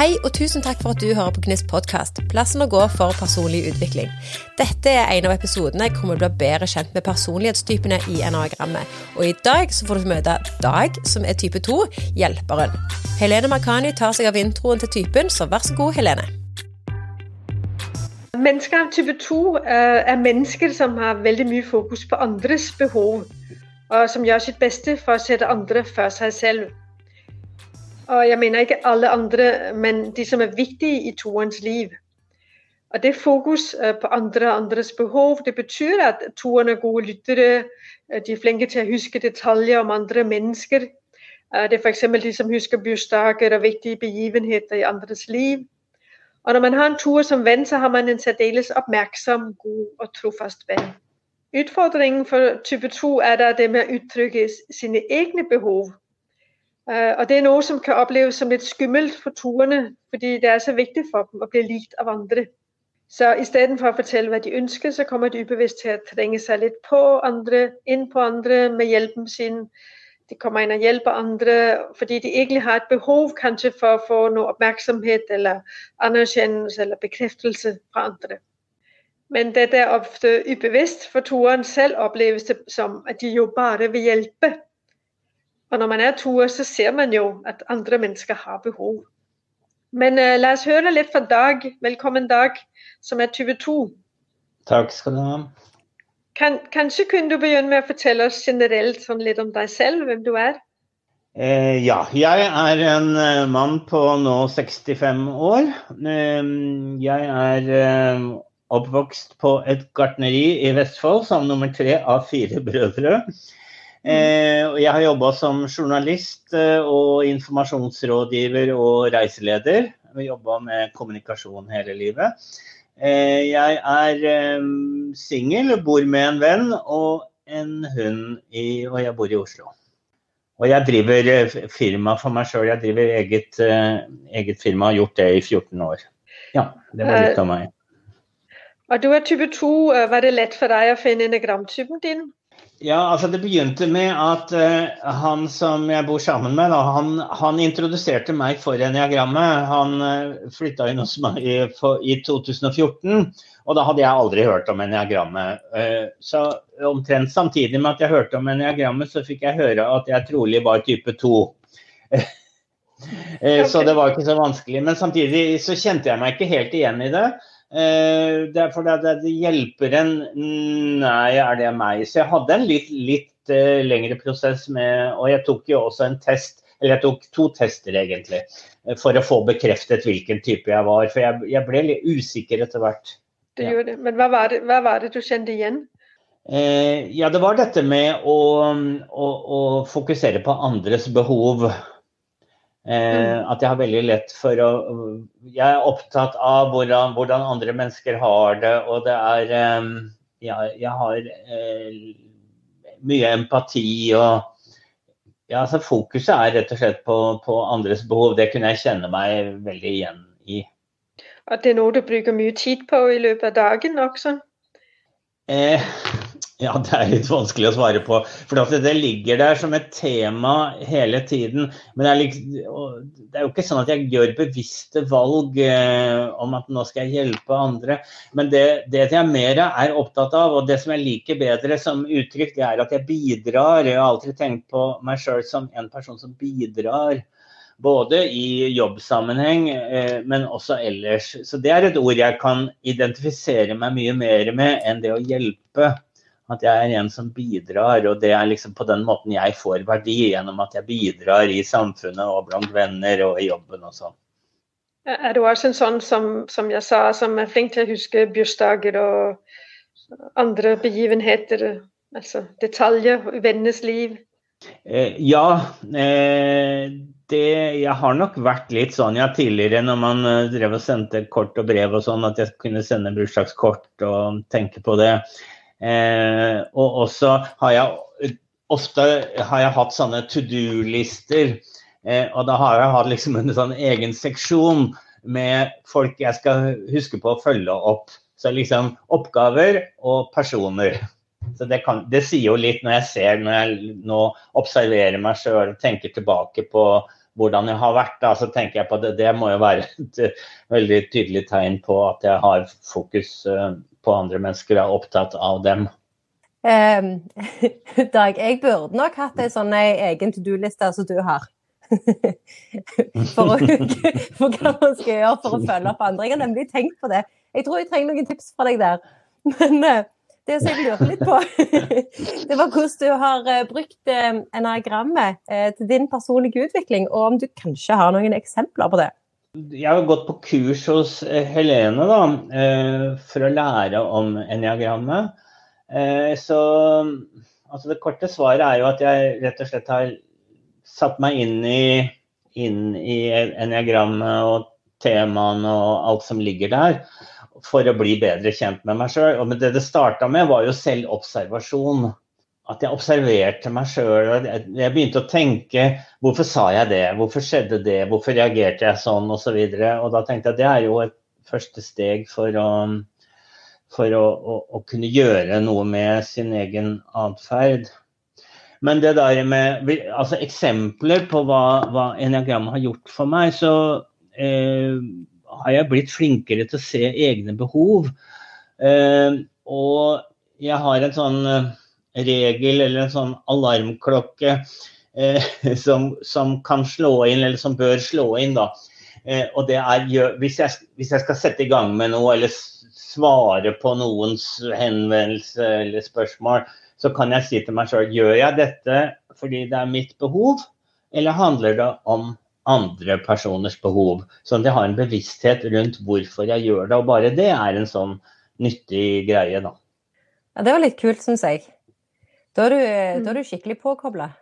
Hei og tusen takk for at du hører på Gnist podkast, plassen å gå for personlig utvikling. Dette er en av episodene hvor vi blir bedre kjent med personlighetstypene i enagrammet. Og i dag så får du møte Dag, som er type 2, hjelperen. Helene Makani tar seg av introen til typen, så vær så god, Helene. Mennesker av type 2 uh, er mennesker som har veldig mye fokus på andres behov, og som gjør sitt beste for å sette andre før seg selv. Og jeg mener ikke alle andre, men de som er viktige i toerens liv. Og det fokus øh, på andre og andres behov, det betyr at toeren er gode lyttere. Øh, de er flinke til å huske detaljer om andre mennesker. Øh, det er f.eks. de som husker bursdager og viktige begivenheter i andres liv. Og når man har en toer som venn, så har man en særdeles oppmerksom, god og trofast venn. Utfordringen for type 2 er da det med å uttrykke sine egne behov Eh, og det er noe som kan oppleves som litt skummelt for turene, fordi det er så viktig for dem å bli likt av andre. Så istedenfor å fortelle hva de ønsker, så kommer de ubevisst til å trenge seg litt på andre, inn på andre med hjelpen sin. De kommer inn og hjelper andre fordi de egentlig har et behov kanskje for å få noe oppmerksomhet eller anerkjennelse eller bekreftelse fra andre. Men dette er ofte ubevisst, for toeren selv oppleves det som at de jo bare vil hjelpe. Og når man er to år, så ser man jo at andre mennesker har behov. Men uh, la oss høre litt fra Dag. Velkommen, Dag, som er 22. Takk skal du ha. Kan, kanskje kunne du begynne med å fortelle oss generelt sånn litt om deg selv, hvem du er? Eh, ja, jeg er en uh, mann på nå 65 år. Jeg er oppvokst på et gartneri i Vestfold som nummer tre av fire brødre. Eh, jeg har jobba som journalist eh, og informasjonsrådgiver og reiseleder. Jeg jobba med kommunikasjon hele livet. Eh, jeg er singel, bor med en venn og en hund, i, og jeg bor i Oslo. Og jeg driver firma for meg sjøl. Jeg driver eget, eget firma, har gjort det i 14 år. Ja, det var litt av meg. Og du er type 2. Var det lett for deg å finne enegramtypen din? Ja, altså Det begynte med at uh, han som jeg bor sammen med, da, han, han, introduserte meg for eniagrammet. Han uh, eh, flytta inn hos meg i, for, i, 2014, og da hadde jeg aldri hørt om eniagrammet. Uh, så omtrent samtidig med at jeg hørte om eniagrammet, så fikk jeg høre at jeg trolig var type 2. Så det var ikke så vanskelig. Men samtidig så kjente jeg meg ikke helt igjen i det. Eh, det er fordi det, det hjelper en Nei, er det meg? Så jeg hadde en litt, litt uh, lengre prosess med Og jeg tok jo også en test, eller jeg tok to tester egentlig, eh, for å få bekreftet hvilken type jeg var. For jeg, jeg ble litt usikker etter hvert. Det ja. gjorde det. Men hva var det, hva var det du kjente igjen? Eh, ja, det var dette med å, å, å fokusere på andres behov. Eh, mm. at jeg har veldig lett for å Jeg er opptatt av hvordan, hvordan andre mennesker har det, og det er eh, ja, Jeg har eh, mye empati og ja, altså Fokuset er rett og slett på, på, andres behov. Det kunne jeg kjenne meg veldig igjen i. At det er noe du bruker mye tid på i løpet av dagen også? Eh, ja, det er litt vanskelig å svare på. For det ligger der som et tema hele tiden. Men det er, liksom, det er jo ikke sånn at jeg gjør bevisste valg eh, om at nå skal jeg hjelpe andre. Men det, det jeg mer er opptatt av, og det som jeg liker bedre som uttrykk, det er at jeg bidrar. Jeg har alltid tenkt på meg sjøl som en person som bidrar. Både i jobbsammenheng, eh, men også ellers. Så det er et ord jeg kan identifisere meg mye mer med enn det å hjelpe. At jeg er en som bidrar, og det er liksom på den måten jeg får verdi. Gjennom at jeg bidrar i samfunnet og blant venner og i jobben og sånn. Er du også en sånn som, som jeg sa, som er flink til å huske bursdager og andre begivenheter? Altså detaljer i vennenes liv? Eh, ja. Eh, det, jeg har nok vært litt sånn ja, tidligere når man uh, drev og sendte kort og brev og sånn, at jeg kunne sende bursdagskort og tenke på det. Eh, og også har jeg ofte har jeg hatt sånne to do-lister. Eh, og da har jeg hatt liksom en sånn egen seksjon med folk jeg skal huske på å følge opp. Så liksom oppgaver og personer. Så det, kan, det sier jo litt når jeg ser, når jeg nå observerer meg sjøl og tenker tilbake på hvordan jeg har vært, da, så tenker jeg på det. Det må jo være et veldig tydelig tegn på at jeg har fokus uh, på andre mennesker og er opptatt av dem. Um, Dag, jeg burde nok hatt en sånn egen to do-liste som du har. for, å, for hva man skal gjøre for å følge opp andre. Jeg har nemlig tenkt på det. Jeg tror jeg trenger noen tips fra deg der. Men det som jeg lurte litt på, det var hvordan du har eh, brukt eh, enagrammet eh, til din personlige utvikling, og om du kanskje har noen eksempler på det? Jeg har gått på kurs hos Helene da, for å lære om enagrammet. Så altså det korte svaret er jo at jeg rett og slett har satt meg inn i, inn i enagrammet og temaene og alt som ligger der for å bli bedre kjent med meg sjøl. Men det det starta med, var jo selvobservasjon. At jeg observerte meg sjøl. Jeg begynte å tenke hvorfor sa jeg det, hvorfor skjedde det, hvorfor reagerte jeg sånn. Og, så og da tenkte jeg at det er jo et første steg for å, for å, å, å kunne gjøre noe med sin egen atferd. Men det der med altså eksempler på hva, hva Enagram har gjort for meg, så har jeg blitt flinkere til å se egne behov. Uh, og jeg har en sånn uh, regel eller en sånn alarmklokke eh, som, som, kan slå inn, eller som bør slå inn, da. og det er hvis jeg, hvis jeg, skal sette i gang med noe eller svare på noens henvendelse eller spørsmål, så kan jeg si til meg sjøl gjør jeg dette fordi det er mitt behov, eller handler det om andre personers behov. Sånn at jeg har en bevissthet rundt hvorfor jeg gjør det. Og bare det er en sånn nyttig greie, da. Ja, Det var litt kult, syns jeg. Da er du, da er du skikkelig påkobla.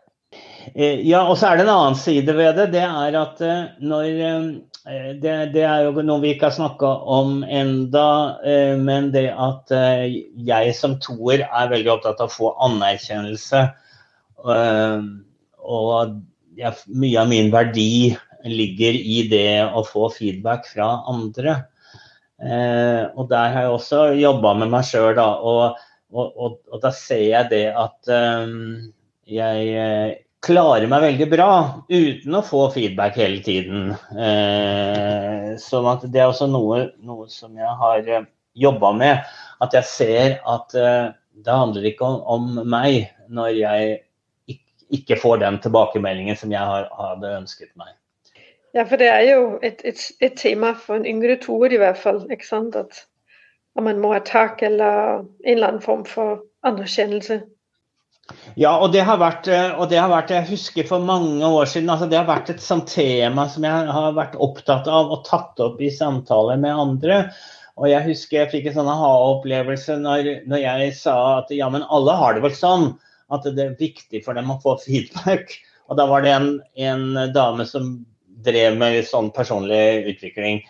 Eh, ja, og så er det en annen side ved det. Det er at eh, når eh, det, det er jo noe vi ikke har snakka om enda, men det at jeg som toer er veldig opptatt av å få anerkjennelse. Og ja, mye av min verdi ligger i det å få feedback fra andre. Eh, og der har jeg også jobba med meg sjøl, og, og, og, og, da ser jeg det at um, jeg eh, klarer meg veldig bra uten å få feedback hele tiden. Eh, sånn at det er også noe, noe som jeg har uh, jobba med. At jeg ser at eh, det handler ikke om, om meg når jeg ikke får den tilbakemeldingen som jeg har, hadde ønsket meg. Ja, for det er jo et, et, et tema for en yngre toer i hvert fall. ikke sant? At om man må ha tak eller en eller annen form for anerkjennelse. Ja, og det, har vært, og det har vært, jeg husker for mange år siden, altså det har vært et sånt tema som jeg har vært opptatt av og tatt opp i samtaler med andre. Og jeg husker jeg fikk en sånn aha-opplevelse når, når jeg sa at ja, men alle har det vel sånn at det er viktig for dem å få feedback. Og da var det en, en dame som drev med sånn personlig utvikling,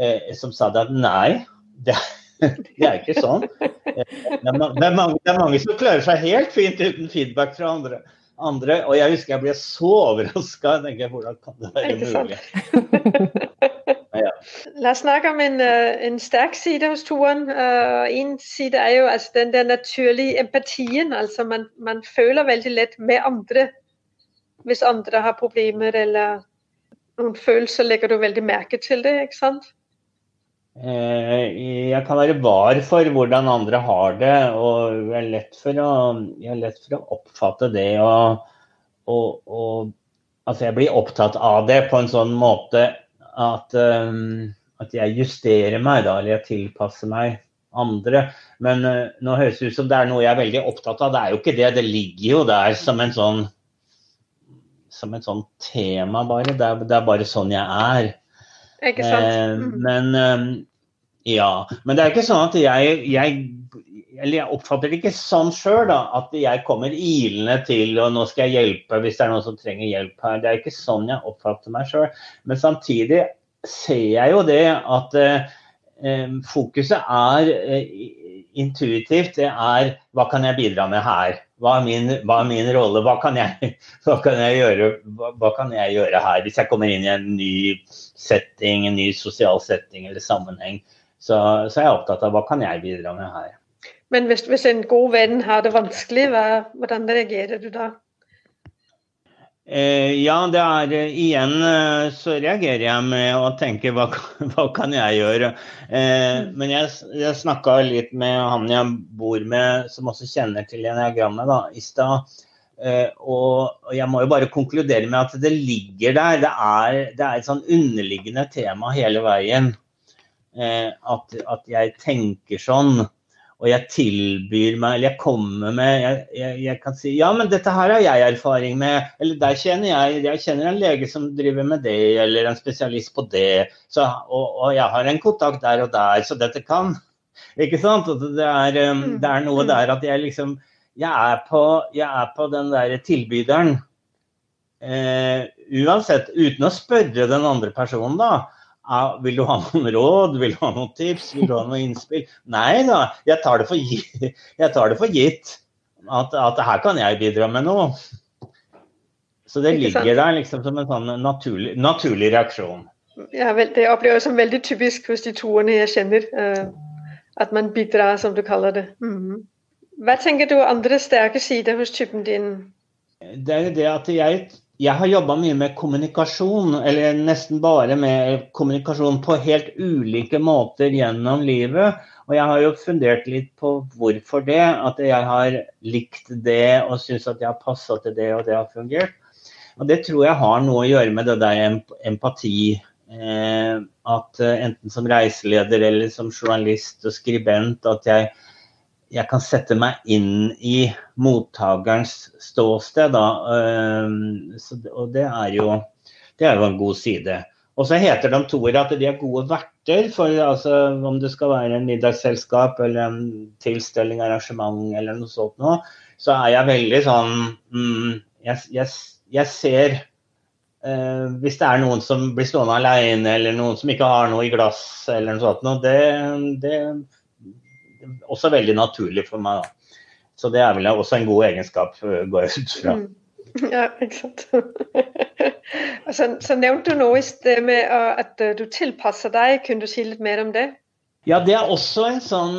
eh, som sa at nei, det, det er ikke sånn. Eh, det er, mange, det er, mange, som klarer seg helt fint uten feedback fra andre. andre og jeg husker jeg ble så overraska. Hvordan kan det være mulig? La oss snakke om en, øh, en, sterk side hos turen. Uh, en side er jo altså, den der naturlige empatien. altså man, man, føler veldig lett med andre hvis andre har problemer eller noen følelser. Legger du veldig merke til det, ikke sant? Eh, jeg kan være var for hvordan andre har det, og jeg er lett for å, lett for å oppfatte det. Og, og, og, altså jeg blir opptatt av det på en sånn måte at, um, at jeg justerer meg, da, eller jeg tilpasser meg andre. Men uh, nå høres det ut som det er noe jeg er veldig opptatt av. Det er jo ikke det. Det ligger jo der som en sånn som et sånt tema, bare. Det er, det er bare sånn jeg er. Ikke sant? Eh, mm. men um, ja. Men det er ikke sånn at jeg, jeg eller jeg oppfatter det ikke sånn sjøl, at jeg kommer ilende til og nå skal jeg hjelpe hvis det er noen som trenger hjelp her. Det er ikke sånn jeg oppfatter meg sjøl. Men samtidig ser jeg jo det at eh, fokuset er eh, intuitivt. Det er hva kan jeg bidra med her? Hva er min, hva er min rolle? Hva kan, jeg, hva, kan gjøre, hva, kan, jeg, gjøre, her hvis jeg kommer inn i en ny setting, en ny sosial setting eller sammenheng? Så, så er jeg opptatt av hva kan jeg bidra med her. Men hvis, hvis en god venn har det vanskelig, hva, hvordan reagerer du da? Eh, ja, det er eh, igjen eh, så reagerer jeg med å tenke hva, hva kan jeg gjøre? Eh, mm. men jeg, jeg snakka litt med han jeg bor med, som også kjenner til enagrammet, da, i stad. Eh, og, og, jeg må jo bare konkludere med at det ligger der. Det er, det er et sånn underliggende tema hele veien. Eh, at, at jeg tenker sånn og jeg tilbyr meg, eller jeg kommer med jeg, jeg, jeg, kan si ja, men dette her har jeg erfaring med. Eller der kjenner jeg jeg kjenner en lege som driver med det, eller en spesialist på det. Så, og, og, jeg har en kontakt der og der, så dette kan. Ikke sant? Det er, um, mm. det er noe mm. der at jeg liksom Jeg er på, jeg er på den der tilbyderen. Eh, uansett, uten å spørre den andre personen, da vil du ha noen råd, vil du ha noen tips, vil du ha noen innspill? Nei da, jeg tar det for gitt, det for gitt at, at, her kan jeg bidra med noe. Så det ligger der liksom som en sånn naturlig, naturlig reaksjon. Ja, vel, det opplever jeg som veldig typisk hos de toerne jeg kjenner. Uh, at man bidrar, som du kaller det. Mm. Hva tenker du andre sterke sider hos typen din? Det er jo det at jeg jeg har jobba mye med kommunikasjon, eller nesten bare med kommunikasjon på helt ulike måter gjennom livet. Og jeg har jo fundert litt på hvorfor det. At jeg har likt det og syns at jeg har passa til det og det har fungert. Og det tror jeg har noe å gjøre med det der empati. Eh, at eh, enten som reiseleder eller som journalist og skribent at jeg jeg kan sette meg inn i mottakerens ståsted. Da. Ehm, og det er, jo, det er jo en god side. Og så heter de toer at de er gode verter for altså, om det skal være en middagsselskap eller en tilstelning, arrangement eller noe sånt noe, så er jeg veldig sånn mm, jeg, jeg, jeg, ser eh, Hvis det er noen som blir stående alene, eller noen som ikke har noe i glass eller noe sånt noe, det, det også veldig naturlig for meg. Da. Så det er vel også en god egenskap, øh, går jeg ut fra. Mm. Ja, ikke sant. så, så, nevnte du noe i sted med at øh, du tilpasser deg. Kunne du si litt mer om det? Ja, det er også, sånn,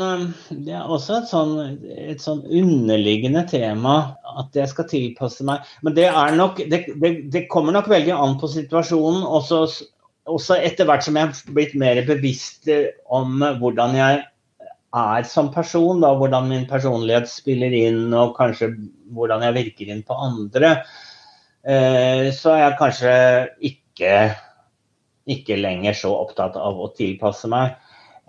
det er også et, sånn, et sånn underliggende tema at jeg skal tilpasse meg. Men det, nok, det, det, det kommer nok veldig an på situasjonen. Også, også etter hvert som jeg har blitt mer bevisst om hvordan jeg er som person, da, hvordan min personlighet spiller inn, og kanskje hvordan jeg virker inn på andre, eh, så er jeg kanskje ikke, ikke lenger så opptatt av å tilpasse meg.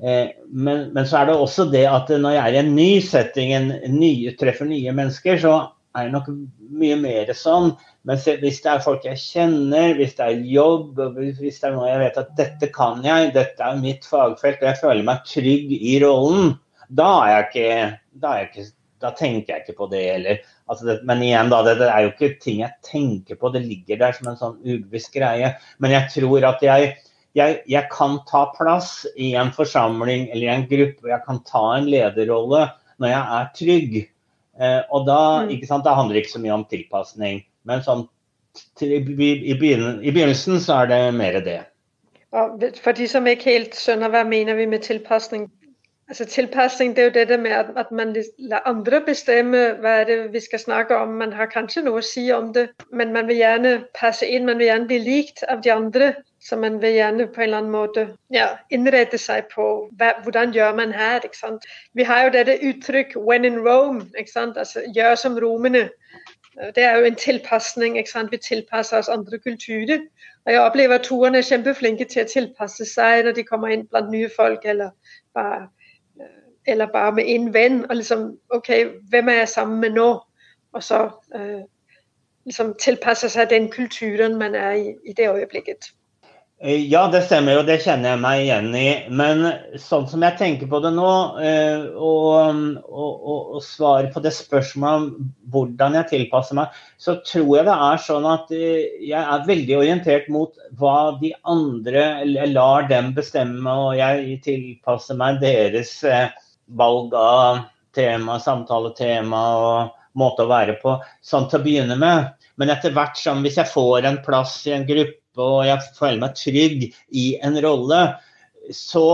Eh, men, men, så er det også det at når jeg er i en ny setting, en ny, treffer nye mennesker, så er nok mye mer sånn. Men hvis det er folk jeg kjenner, hvis det er jobb, hvis det er noe jeg vet at dette kan jeg, dette er mitt fagfelt, og jeg føler meg trygg i rollen, da, ikke, da, ikke, da tenker jeg ikke på det heller. Altså det, men igjen, da, det, det, er jo ikke ting jeg tenker på, det ligger der som en sånn ubevisst greie. Men jeg tror at jeg, jeg, jeg, kan ta plass i en forsamling eller i en gruppe, jeg kan ta en lederrolle når jeg er trygg. Eh, og da, mm. ikke sant, da handler det ikke så mye om tilpasning. Men sånn, til, i, i, begynnelsen så er det mer det. For de som ikke helt skjønner hva mener vi med tilpasning? Altså Tilpasning det er jo dette med at, at man lar andre bestemme hva er det vi skal snakke om. Man har kanskje noe å si om det, men man vil gjerne passe inn. Man vil gjerne bli likt av de andre. Så man vil gjerne på en eller annen måte ja, innrette seg på hva, hvordan gjør man her. ikke sant? Vi har jo dette uttrykk 'when in Rome'. ikke sant? Altså gjør som romene. Det er jo en tilpasning. ikke sant? Vi tilpasser oss andre kulturer. Og jeg opplever at turene er kjempeflinke til å tilpasse seg når de kommer inn blant nye folk, eller bare, eller bare med en venn. Og liksom OK, hvem er jeg sammen med nå? Og så eh, liksom tilpasse seg den kulturen man er i i det øyeblikket. Eh, ja, det stemmer jo, det kjenner jeg meg igjen i. Men sånn som jeg tenker på det nå, eh, og, og, og, svaret på det spørsmålet om hvordan jeg tilpasser meg, så tror jeg det er sånn at eh, jeg er veldig orientert mot hva de andre Jeg lar dem bestemme, og jeg tilpasser meg deres valg av tema, samtaletema og måte å være på, sånn til å begynne med. Men etter hvert som hvis jeg får en plass i en gruppe og jeg føler meg trygg i en rolle, så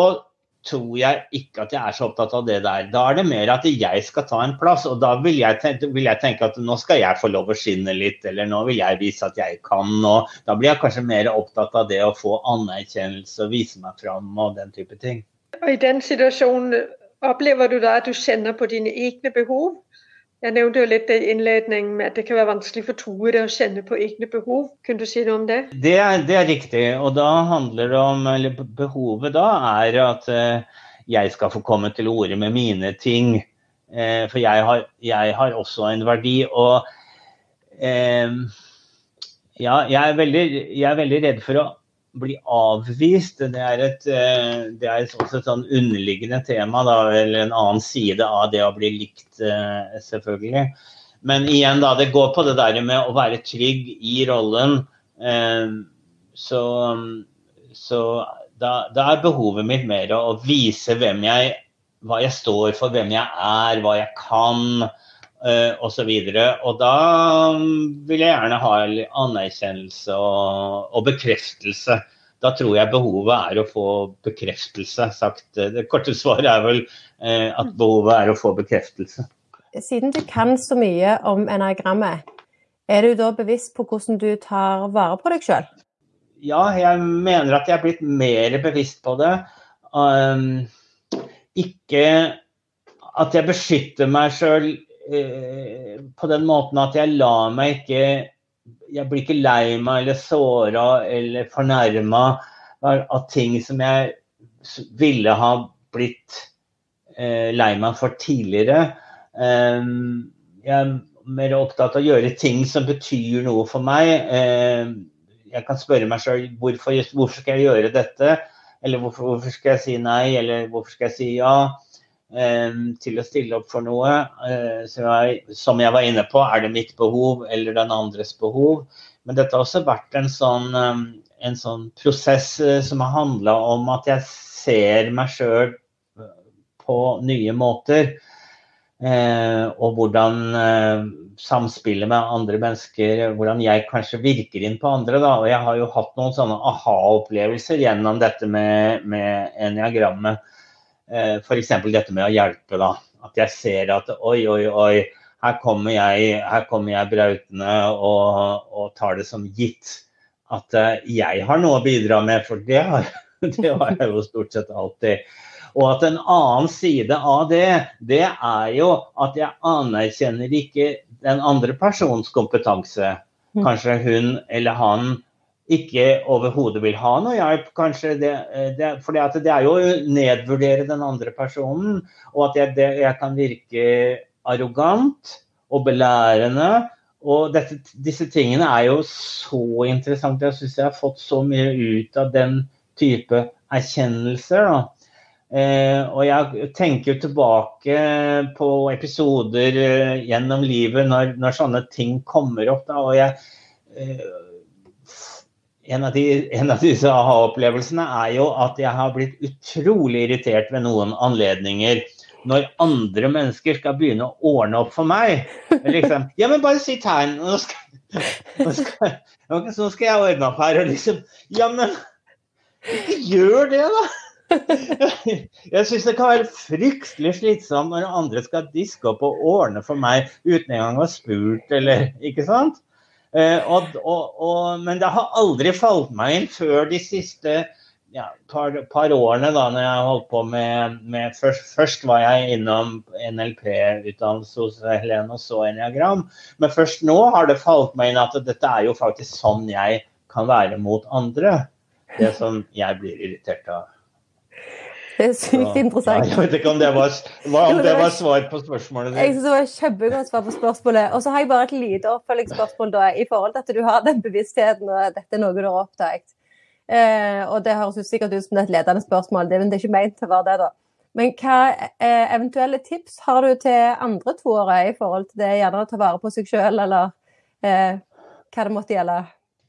tror jeg ikke at jeg er så opptatt av det der. Da er det mer at jeg skal ta en plass, og da vil jeg, tenke, vil jeg tenke at nå skal jeg få lov å skinne litt, eller nå vil jeg vise at jeg kan. Og da blir jeg kanskje mer opptatt av det å få anerkjennelse og vise meg fram og den type ting. Og I den situasjonen opplever du da at du kjenner på dine egne behov? Jeg nevnte jo litt i innledningen med at det kan være vanskelig for Tore å kjenne på egne behov. Kunne du si noe om det? Det er, det er riktig. Og da handler det om eller Behovet da er at uh, jeg skal få komme til orde med mine ting. Uh, for jeg har, jeg har, også en verdi. Og uh, ja, jeg er, veldig, jeg er veldig redd for å bli avvist, det er, et, eh, det er et sånn underliggende tema, da, eller en annen side av det å bli likt, eh, selvfølgelig. Men igjen, da, det går på det der med å være trygg i rollen. Eh, så, så da, da, er behovet mitt mer å vise hvem jeg, hva jeg står for, hvem jeg er, hva jeg kan osv. Og, og da vil jeg gjerne ha anerkjennelse og, og, bekreftelse. Da tror jeg behovet er å få bekreftelse. Sagt. Det korte svaret er vel uh, at behovet er å få bekreftelse. Siden du kan så mye om enagrammet, er du da bevisst på hvordan du tar vare på deg sjøl? Ja, jeg mener at jeg er blitt mer bevisst på det. Um, ikke at jeg beskytter meg sjøl Eh, på den måten at jeg lar meg ikke Jeg blir ikke lei meg eller såra eller fornærma av ting som jeg ville ha blitt eh, lei meg for tidligere. Eh, jeg er mer opptatt av å gjøre ting som betyr noe for meg. Eh, jeg kan spørre meg sjøl hvorfor, hvorfor, skal jeg gjøre dette? Eller hvorfor, hvorfor, skal jeg si nei, eller hvorfor skal jeg si ja? Eh, til å stille opp for noe. Eh, som jeg var inne på, er det mitt behov eller den andres behov? Men dette har også vært en sånn, eh, en sånn prosess som har handla om at jeg ser meg sjøl på nye måter. og hvordan samspillet med andre mennesker, hvordan jeg kanskje virker inn på andre. Da. Og jeg har jo hatt noen sånne aha-opplevelser gjennom dette med, med eniagrammet. Eh, F.eks. dette med å hjelpe. da, At jeg ser at oi, oi, oi, her kommer jeg, her kommer jeg brautende og, og, tar det som gitt at eh, jeg har noe å bidra med, for det har, det har jeg jo stort sett alltid. Og at en annen side av det, det er jo at jeg anerkjenner ikke den andre persons kompetanse. Mm. Kanskje hun eller han ikke overhodet vil ha noe hjelp, kanskje. Det, det, for det er jo å nedvurdere den andre personen, og at jeg, det, jeg kan virke arrogant og belærende. Og dette, disse tingene er jo så interessante. Jeg syns jeg har fått så mye ut av den type erkjennelser. da. Eh, og jeg tenker tilbake på episoder eh, gjennom livet når, når, sånne ting kommer opp. Da, og jeg, eh, en av, de, en av disse aha-opplevelsene er jo at jeg har blitt utrolig irritert ved noen anledninger når andre mennesker skal begynne å ordne opp for meg. Liksom, ja, men bare si tegn. Nå skal, nå skal, nå skal jeg ordne opp her. Og liksom Ja, men gjør det, da! Jeg syns det kan være fryktelig slitsomt når andre skal diske opp og ordne for meg uten engang å ha spurt, eller Ikke sant? Eh, og, og, og, men det har aldri falt meg inn før de siste ja, par, par, årene, da når jeg holdt på med, med først, først, var jeg innom NLP-utdannelse hos Helene, og så Enneagram. Men først nå har det falt meg inn at dette er jo faktisk sånn jeg kan være mot andre. Det som jeg blir irritert av. Det er sykt interessant. Ja, jeg vet ikke om det var, om det var svar på spørsmålet ditt. Jeg synes det var kjempegodt svar på spørsmålet. Og så har jeg bare et lite oppfølgingsspørsmål da, i forhold til at du har den bevisstheten og dette er noe du har oppdaget. Eh, og det høres sikkert ut som et ledende spørsmål, men det er ikke ment til å være det, da. Men hva eh, eventuelle tips har du til andre toere i forhold til det gjerne å ta vare på seg sjøl, eller eh, hva det måtte gjelde?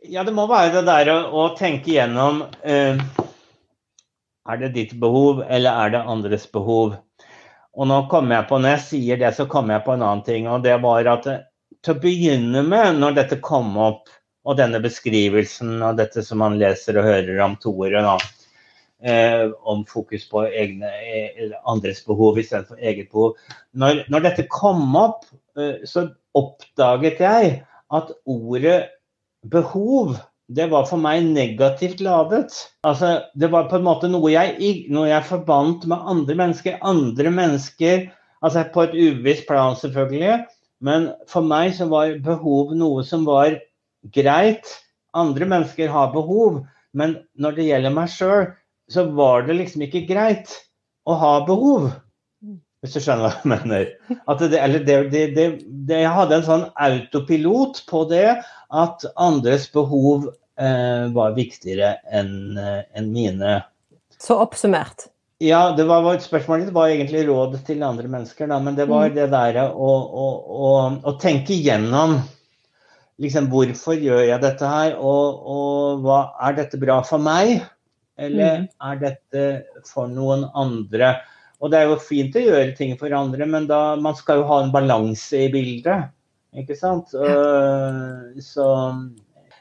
Ja, det må være det der å, å tenke gjennom eh, er det ditt behov, eller er det andres behov? Og nå kommer jeg på, Når jeg sier det, så kommer jeg på en annen ting. og det var at Til å begynne med, når dette kom opp, og denne beskrivelsen og dette som man leser og hører om toere, eh, om fokus på egne, eh, andres behov istedenfor eget behov. Når, når dette kom opp, eh, så oppdaget jeg at ordet behov det var for meg negativt ladet. Altså, det var på en måte noe jeg, noe jeg forbandt med andre mennesker. Andre mennesker, altså På et uvisst plan, selvfølgelig. Men for meg så var behov noe som var greit. Andre mennesker har behov. Men når det gjelder meg sjøl, så var det liksom ikke greit å ha behov. Hvis du skjønner hva jeg mener. Det, det, det, jeg hadde en sånn autopilot på det at andres behov eh, var viktigere enn eh, en mine. Så oppsummert? Ja, det var, spørsmålet var egentlig råd til andre mennesker, da, men det var mm. det derre å, å, å, å, tenke igjennom liksom, hvorfor gjør jeg dette her, og, og hva, er dette bra for meg, eller mm. er dette for noen andre? Og det er jo fint å gjøre ting for andre, men da, man skal jo ha en balanse i bildet. Ikke sant? Uh, så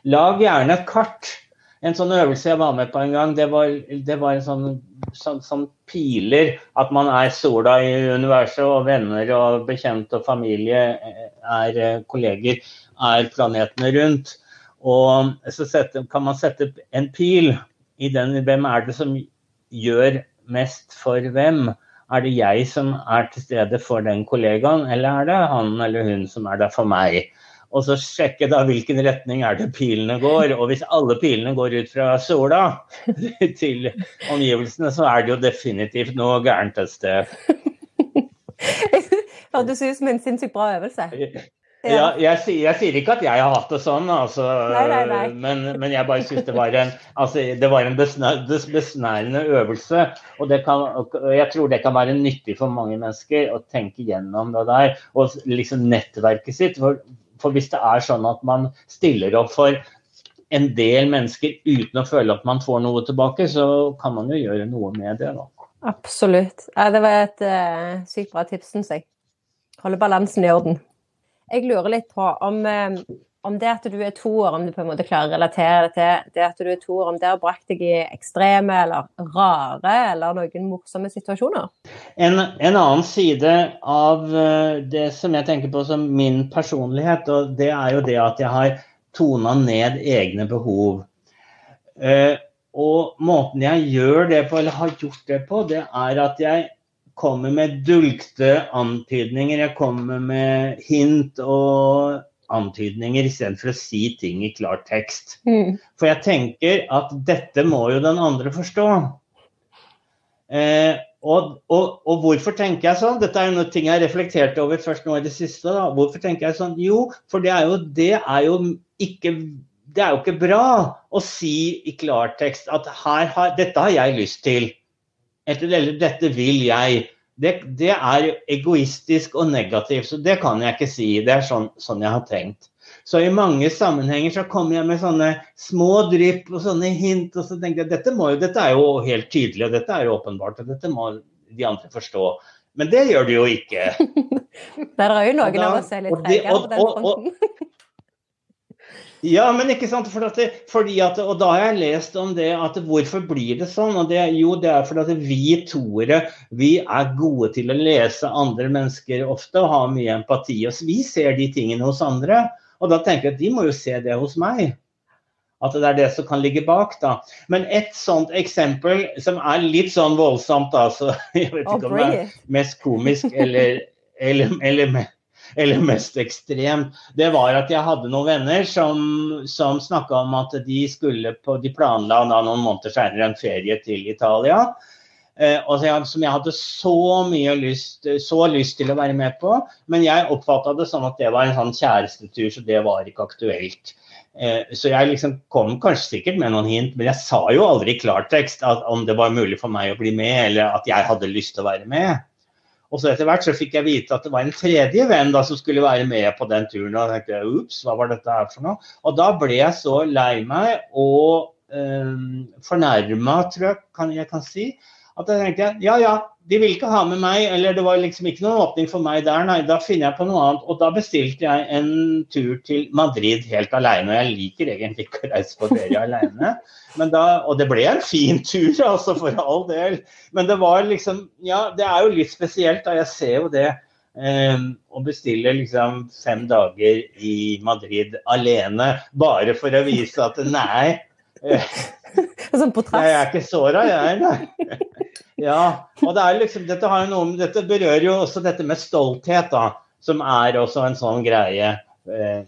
lag gjerne et kart. En sånn øvelse jeg var med på en gang, det var, det var en sånn, sånn, sånn, piler. At man er sola i universet, og venner og bekjente og familie er eh, kolleger, er planetene rundt. Og så sette, kan man sette en pil i den hvem er det som gjør mest for hvem. Er det jeg som er til stede for den kollegaen, eller er det han eller hun som er der for meg? Og så sjekke da hvilken retning er det pilene går. Og hvis alle pilene går ut fra sola til omgivelsene, så er det jo definitivt noe gærent et sted. Hørtes ut som en sinnssykt bra øvelse. Ja, jeg, jeg, sier ikke at jeg har hatt det sånn, altså, nei, nei, nei. Men, men, jeg bare syns det var en, altså, det var en besnærende øvelse. Og kan, jeg tror det kan være nyttig for mange mennesker å tenke gjennom det der. Og liksom nettverket sitt. For, for hvis det er sånn at man stiller opp for en del mennesker uten å føle at man får noe tilbake, så kan man jo gjøre noe med det. da. Absolutt. Ja, det var et uh, sykt bra tips, syns jeg. Holde balansen i orden. Jeg lurer litt på om, eh, om det at du er to år, om du på en måte klarer å relatere det til det at du er to år, om det har brakt deg i ekstreme eller rare eller noen morsomme situasjoner? En, en, annen side av eh, det som jeg tenker på som min personlighet, og det er jo det at jeg har tona ned egne behov. Uh, og måten jeg gjør det på, eller har gjort det på, det er at jeg kommer med dulgte antydninger. Jeg kommer med hint og antydninger istedenfor å si ting i klar tekst. Mm. For jeg tenker at dette må jo den andre forstå. Eh, og, og, og, hvorfor tenker jeg sånn? Dette er jo noe ting jeg reflekterte over først nå i det siste. Da. Hvorfor tenker jeg sånn? Jo, for det er jo, det er jo ikke det er jo ikke bra å si i klartekst at her, har, dette har jeg lyst til. Eller dette vil jeg. Det, det, er egoistisk og negativt, så det kan jeg ikke si. Det er sånn, sånn, jeg har tenkt. Så i mange sammenhenger så kommer jeg med sånne små drypp og sånne hint, og så tenker jeg dette, må, dette er jo helt tydelig, og dette er jo åpenbart, og dette må de andre forstå. Men det gjør de jo ikke. Der er jo noen av oss er litt tregere på den fronten. Ja, men ikke sant. For det, fordi at, og da har jeg lest om det at hvorfor blir det sånn? Og det, jo, det er fordi at vi toere vi er gode til å lese andre mennesker ofte og har mye empati. Og vi ser de tingene hos andre. Og da tenker jeg at de må jo se det hos meg. At det er det som kan ligge bak, da. Men et sånt eksempel som er litt sånn voldsomt, da, så jeg vet ikke om det er mest komisk eller, eller, eller eller mest ekstremt, det var at jeg hadde noen venner som, som snakka om at de skulle på, de planla da noen måneder senere en ferie til Italia. Eh, og som jeg hadde så mye lyst, så lyst til å være med på. Men jeg oppfatta det sånn at det var en sånn kjærestetur, så det var ikke aktuelt. Eh, så jeg liksom kom kanskje sikkert med noen hint, men jeg sa jo aldri i klartekst om det var mulig for meg å bli med, eller at jeg hadde lyst til å være med. Og så etter hvert så fikk jeg vite at det var en tredje venn da som skulle være med på den turen. Og jeg tenkte ups, hva var dette her for noe? Og da ble jeg så lei meg og um, fornærma, tror jeg kan, jeg kan si, at jeg tenkte ja ja, de ville ikke ha med meg, eller det var liksom ikke noen åpning for meg der, nei, da finner jeg på noe annet. Og da bestilte jeg en tur til Madrid helt alene. Og jeg liker egentlig ikke å reise på ferie alene. Men da, og det ble en fin tur, altså, for all del. Men det var liksom Ja, det er jo litt spesielt, da. Jeg ser jo det. Eh, å bestille liksom fem dager i Madrid alene bare for å vise at nei. Sånn jeg er ikke såra, jeg, nei. Ja, og det er liksom, dette, noe, dette, berører jo også dette med stolthet, da, som er også en sånn greie eh,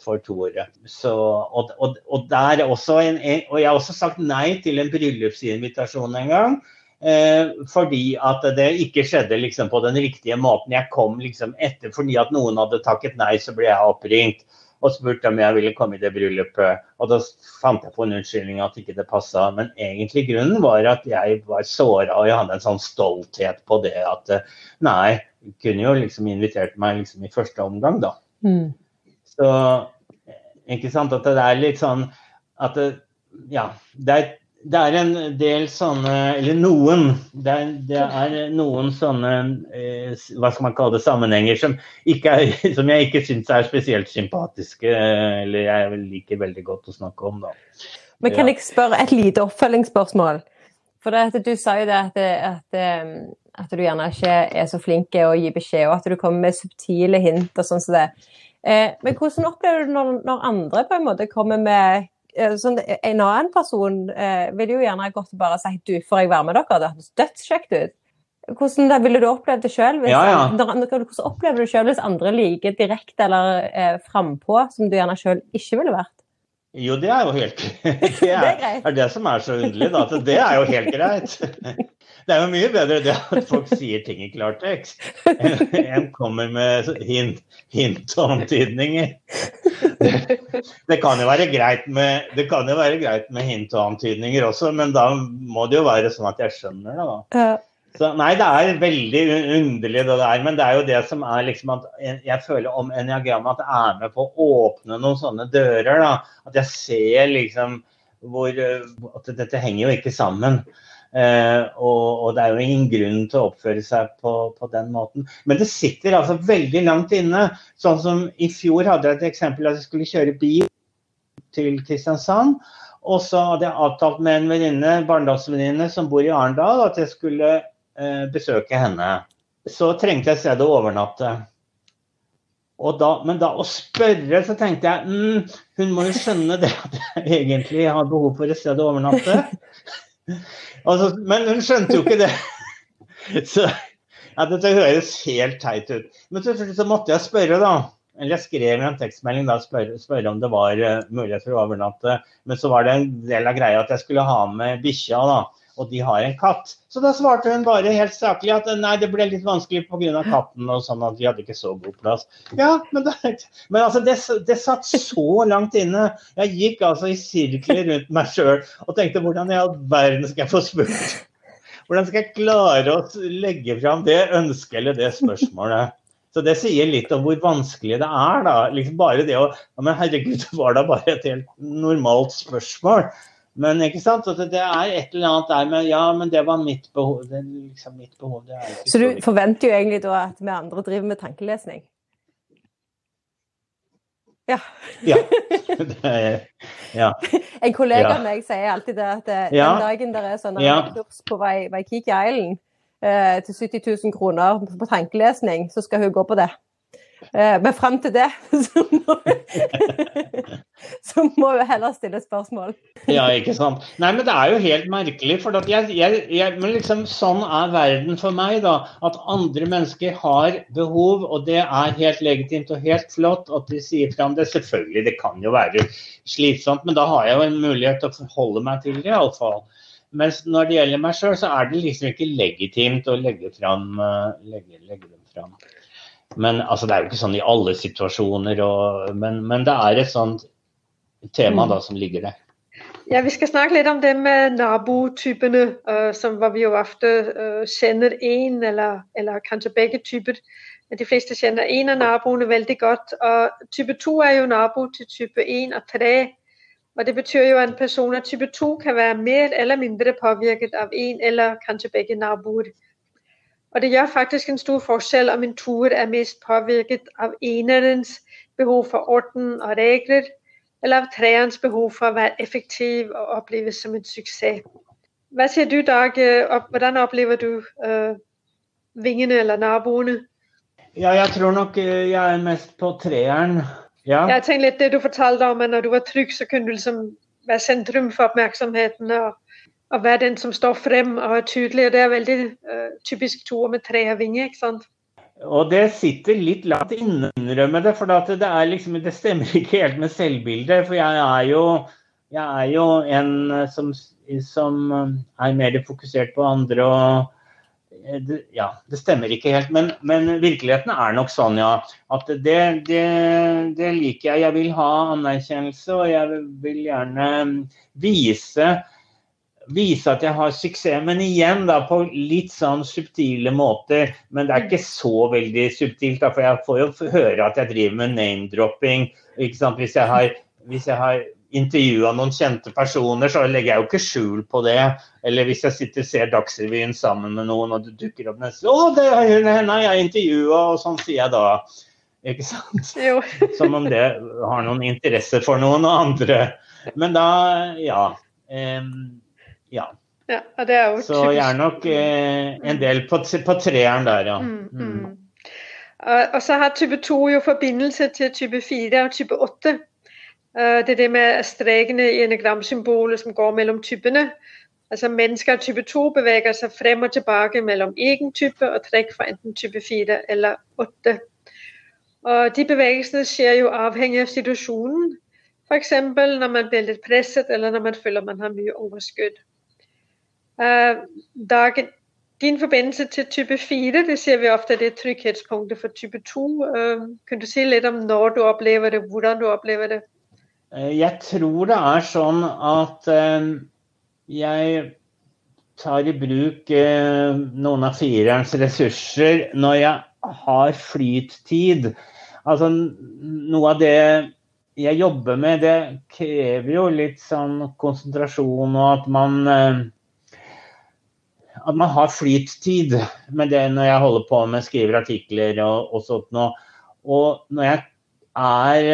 for Tore. Så, og, og, og, der også en, og jeg har også sagt nei til en bryllupsinvitasjon en gang. Eh, fordi at det ikke skjedde liksom, på den riktige måten. Jeg kom liksom etter fordi at noen hadde takket nei, så ble jeg oppringt og spurte om jeg ville komme i det bryllupet. Og da fant jeg på en unnskyldning at ikke det passa. Men egentlig grunnen var at jeg var såra og jeg hadde en sånn stolthet på det at nei, kunne jo liksom invitert meg liksom i første omgang, da. Mm. Så ikke sant at det er litt sånn at det, ja, det er det er en del sånne, eller noen, det er, det er noen sånne eh, hva skal man kalle det, sammenhenger som, er, som jeg ikke syns er spesielt sympatiske, eller jeg liker veldig godt å snakke om. da. Men kan jeg spørre et lite oppfølgingsspørsmål? For det, du sa jo det at, at, eh, at, du gjerne ikke er så flink til å gi beskjed, og at du kommer med subtile hint og sånn som det. Eh, men hvordan opplever du når, når andre på en måte kommer med sånn, en annen person eh, ville jo gjerne gått og bare sagt du, får jeg være med dere? Det hørtes dødskjekt ut. Hvordan ville du opplevd det sjøl? Ja, ja. Hvordan opplever du sjøl hvis andre liker direkte eller eh, frampå, som du gjerne sjøl ikke ville vært? Jo, det er jo helt Det er, det er det som er så underlig, da. At det er jo helt greit. Det er jo mye bedre det at folk sier ting i klartekst, enn kommer med hint, hint og antydninger. Det, det, kan jo være greit med, det kan jo være greit med hint og antydninger også, men da må det jo være sånn at jeg skjønner det, da. Så, nei, det er veldig underlig det der. Men det er jo det som er liksom at jeg føler om eniagrammet at det er med på å åpne noen sånne dører. da, At jeg ser liksom hvor At dette henger jo ikke sammen. Eh, og, og, det er jo ingen grunn til å oppføre seg på, på, den måten. Men det sitter altså veldig langt inne. Sånn som i fjor hadde jeg et eksempel at jeg skulle kjøre bil til Kristiansand. Og så hadde jeg avtalt med en venninne, barndomsvenninne som bor i Arendal, at jeg skulle besøke henne. Så trengte jeg et sted å overnatte. Da, men da å spørre, så tenkte jeg mm, hun må jo skjønne det at jeg egentlig har behov for et sted å overnatte. Altså, men hun skjønte jo ikke det. Så ja, dette høres helt teit ut. Men så, så måtte jeg spørre, da. Eller jeg skrev en tekstmelding da spørre, spørre om det var uh, mulighet for å overnatte. Men så var det en del av greia at jeg skulle ha med bikkja. da og de har en katt. Så da svarte hun bare helt saklig at nei, det ble litt vanskelig pga. katten og sånn at vi hadde ikke så god plass. Ja, men, det, men altså, det, det, satt så langt inne. Jeg gikk altså i sirkler rundt meg sjøl og tenkte hvordan i all verden skal jeg få spurt? Hvordan skal jeg klare å legge fram det ønsket eller det spørsmålet? Så det sier litt om hvor vanskelig det er. da, liksom Bare det å Men herregud, var det bare et helt normalt spørsmål. Men ikke sant? At det er et eller annet der med Ja, men det var mitt behov. Det liksom mitt behov så du forventer jo egentlig da at vi andre driver med tankelesning? Ja. ja. Er, ja. En kollega av meg sier alltid det at eh, den dagen det er sånn kurs på Waikiki Island eh, til 70 000 kroner på tankelesning, så skal hun gå på det. Eh, men frem til det så må, så må vi heller stille spørsmål. ja, ikke sant. Nei, men det er jo helt merkelig. For jeg, jeg, jeg, men liksom sånn er verden for meg, da. At andre mennesker har behov, og det er helt legitimt og helt flott at de sier fram det. Selvfølgelig, det kan jo være slitsomt, men da har jeg jo en mulighet til å forholde meg til det, iallfall. Mens når det gjelder meg sjøl, så er det liksom ikke legitimt å legge, fram, eh, legge, legge dem fram. Men altså, det er jo ikke sånn i alle situasjoner, og, men, men, det er et sånt tema da, som ligger der. Ja, Vi skal snakke litt om det med nabotypene, uh, som hvor vi jo ofte uh, kjenner én eller, eller, kanskje begge typer. Men de fleste kjenner én av naboene veldig godt. og Type 2 er jo nabo til type 1 og 3. Og Det betyr jo at en person av type 2 kan være mer eller mindre påvirket av én eller kanskje begge naboer. Og det gjør faktisk en stor forskjell om en toer er mest påvirket av enerens behov for orden og regler, eller av treerens behov for å være effektiv og oppleves som en suksess. Hva sier du, Dag? Hvordan opplever du uh, vingene eller naboene? Ja, jeg tror nok jeg er mest på treeren. Ja. Jeg tenker litt det du fortalte om, at når du var trygg, så kunne du liksom være sentrum for oppmerksomheten. og å være den som står frem og er tydelig. og Det er veldig uh, typisk to med tre vinger. ikke sant? Og det sitter litt langt inne, innrømme det. For det, er liksom, det stemmer ikke helt med selvbildet. For jeg er jo, jeg er jo en som, som, er mer fokusert på andre og det, ja, det stemmer ikke helt. Men, men, virkeligheten er nok sånn, ja. At det, det, det liker jeg. Jeg vil ha anerkjennelse, og jeg vil gjerne vise vise at jeg har suksess. Men igjen da, på litt sånn subtile måter. Men det er ikke så veldig subtilt. Da, for jeg får jo høre at jeg driver med name-dropping. Hvis jeg har, hvis jeg har intervjua noen kjente personer, så legger jeg jo ikke skjul på det. Eller hvis jeg sitter og ser Dagsrevyen sammen med noen, og det dukker opp neste Å, det er henne jeg intervjua, og sånn sier jeg da. Ikke sant? Som om det har noen interesse for noen andre. Men da, ja. Um, ja. ja er Så jeg er nok eh, en del på, på treeren der, ja. Mm, mm. mm. Og så har type 2 jo forbindelse til type 4 og type 8. Det er det med strekene i enegramsymbolet som går mellom typene. Altså Mennesker av type 2 beveger seg frem og tilbake mellom egen type og trekk fra enten type 4 eller 8. Og De bevegelsene skjer jo avhengig av situasjonen. F.eks. når man blir litt presset, eller når man føler man har mye overskudd. Uh, er din forbindelse til type 4, det ser vi ofte det er trygghetspunktet for type 2. Uh, kan du si litt om når du opplever det, hvordan du opplever det? Eh, jeg tror det er sånn at jeg tar i bruk noen av firerens ressurser når jeg har flyttid. Altså noe av det jeg jobber med, det krever jo litt sånn konsentrasjon og at man at man har flyttid med det når jeg holder på med skriver artikler og, og sånt noe. Og når jeg er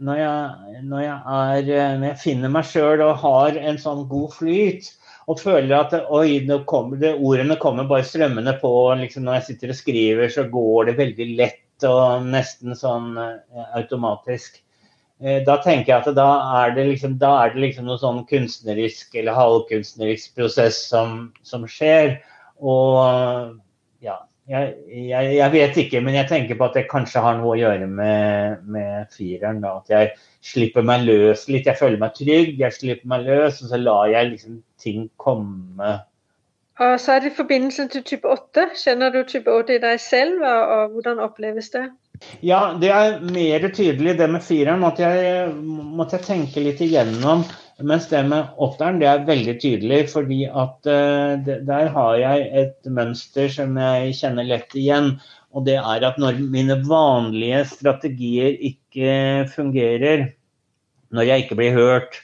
når jeg, når jeg, er, når jeg finner meg sjøl og har en sånn god flyt, og føler at oi, kommer det, ordene kommer bare strømmende på liksom Når jeg sitter og skriver, så går det veldig lett og nesten sånn eh, automatisk. Eh, da tenker jeg at da er det liksom, er det liksom noe sånn kunstnerisk eller halvkunstnerisk prosess som, som skjer. Og ja, jeg, jeg, jeg, vet ikke, men jeg tenker på at det kanskje har noe å gjøre med, med fireren. At jeg slipper meg løs litt. Jeg føler meg trygg, jeg slipper meg løs, og så lar jeg liksom ting komme. Og så er det forbindelsen til type 8. Kjenner du type 8 i deg selv, og, og hvordan oppleves det? Ja, det er mer tydelig. Det med fireren måtte jeg, måtte jeg tenke litt igjennom. Mens det med åtteren det er veldig tydelig, fordi at uh, der har jeg et mønster som jeg kjenner lett igjen. Og det er at når mine vanlige strategier ikke fungerer, når jeg ikke blir hørt,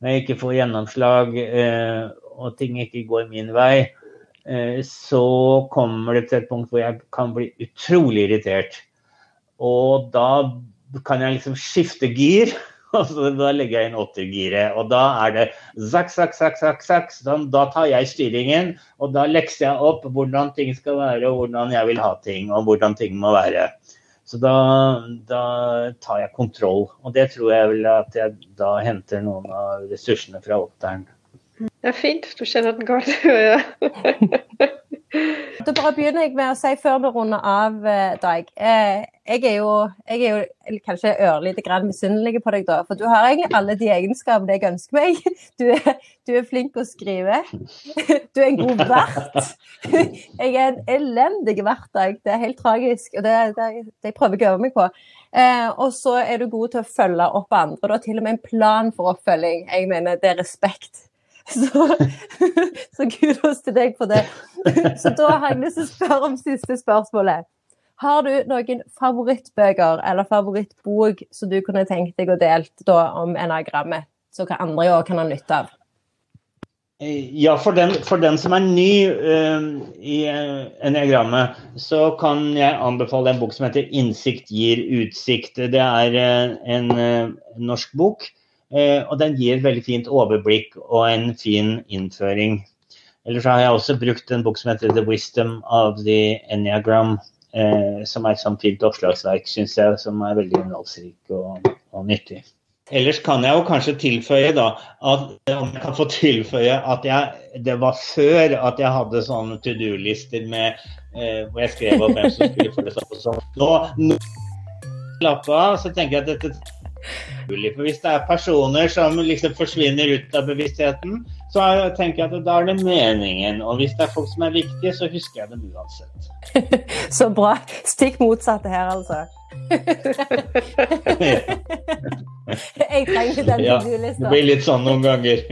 når jeg ikke får gjennomslag uh, og ting ikke går min vei, uh, så kommer det til et punkt hvor jeg kan bli utrolig irritert. Og da kan jeg liksom skifte gir. Og så da legger jeg inn åttergiret. Og da er det zakk, zakk, zakk, zakk, zakk. Da tar jeg styringen, og da lekser jeg opp hvordan ting skal være, og hvordan jeg vil ha ting, og hvordan ting må være. Så da, da tar jeg kontroll. Og det tror jeg vel at jeg da henter noen av ressursene fra åtteren. Det er fint. Du kjenner den godt. Da bare begynner jeg med å si før vi runder av, eh, Dag. Eh, jeg er jo, jeg er jo kanskje ørlite grann misunnelig på deg, da. For du har egentlig alle de egenskapene jeg ønsker meg. Du er, du er flink å skrive. Du er en god vert. Jeg er en elendig vert, Dag. Det er helt tragisk. Og det, det, det prøver jeg å øve meg på. Eh, og så er du god til å følge opp andre. Du har til og med en plan for oppfølging. Jeg mener det er respekt. Så, så kudos til deg på det. Så da har jeg lyst til å spørre om siste spørsmålet. Har du noen favorittbøker eller favorittbok som du kunne tenkt deg å delt da om enagrammet, hva andre òg kan ha nytte av? Ja, for den, for den, som er ny uh, i uh, eniagrammet, så kan jeg anbefale en bok som heter 'Innsikt gir utsikt'. Det er uh, en norsk bok, og den gir veldig fint overblikk og en fin innføring. Ellers har jeg også brukt en bok som heter 'The Wisdom of the Enneagram', som er et sånt fint oppslagsverk, syns jeg, som er veldig innholdsrik og, og nyttig. Ellers kan jeg jo kanskje tilføye da, at om jeg kan få tilføye at jeg, det var før at jeg hadde sånne to do-lister med eh, hvor jeg skrev om hvem som skulle følge opp og sånn. Nå, nå slapp av, så tenker jeg at dette For hvis det er personer som liksom forsvinner ut av bevisstheten, så tenker jeg at da er det meningen. Og hvis det er folk som er viktige, så husker jeg dem uansett. så bra. Stikk motsatte her, altså. Jeg trenger den ja, to-do-lista. Det blir litt sånn noen ganger.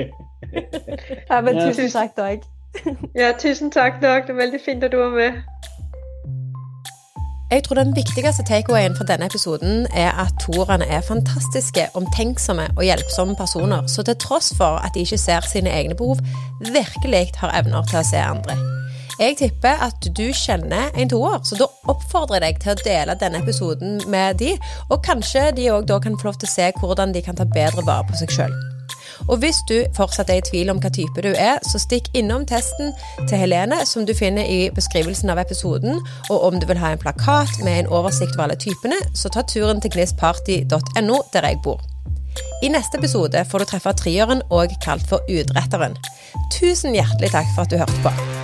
ja, men tusen takk, Dag. ja, tusen takk, Dag. Det er veldig fint at du var med. Jeg tror den viktigste takeawayen fra denne episoden er at toerne er fantastiske, omtenksomme og hjelpsomme personer, så til tross for at de ikke ser sine egne behov, virkelig har evner til å se andre. Jeg tipper at du kjenner en toer, så da oppfordrer jeg deg til å dele denne episoden med de, og kanskje de òg da kan få lov til å se hvordan de kan ta bedre vare på seg sjøl. Og hvis du fortsatt er i tvil om hva type du er, så stikk innom testen til Helene, som du finner i beskrivelsen av episoden. Og om du vil ha en plakat med en oversikt over alle typene, så ta turen til gnistparty.no, der jeg bor. I neste episode får du treffe trieren, og kalt for Utretteren. Tusen hjertelig takk for at du hørte på.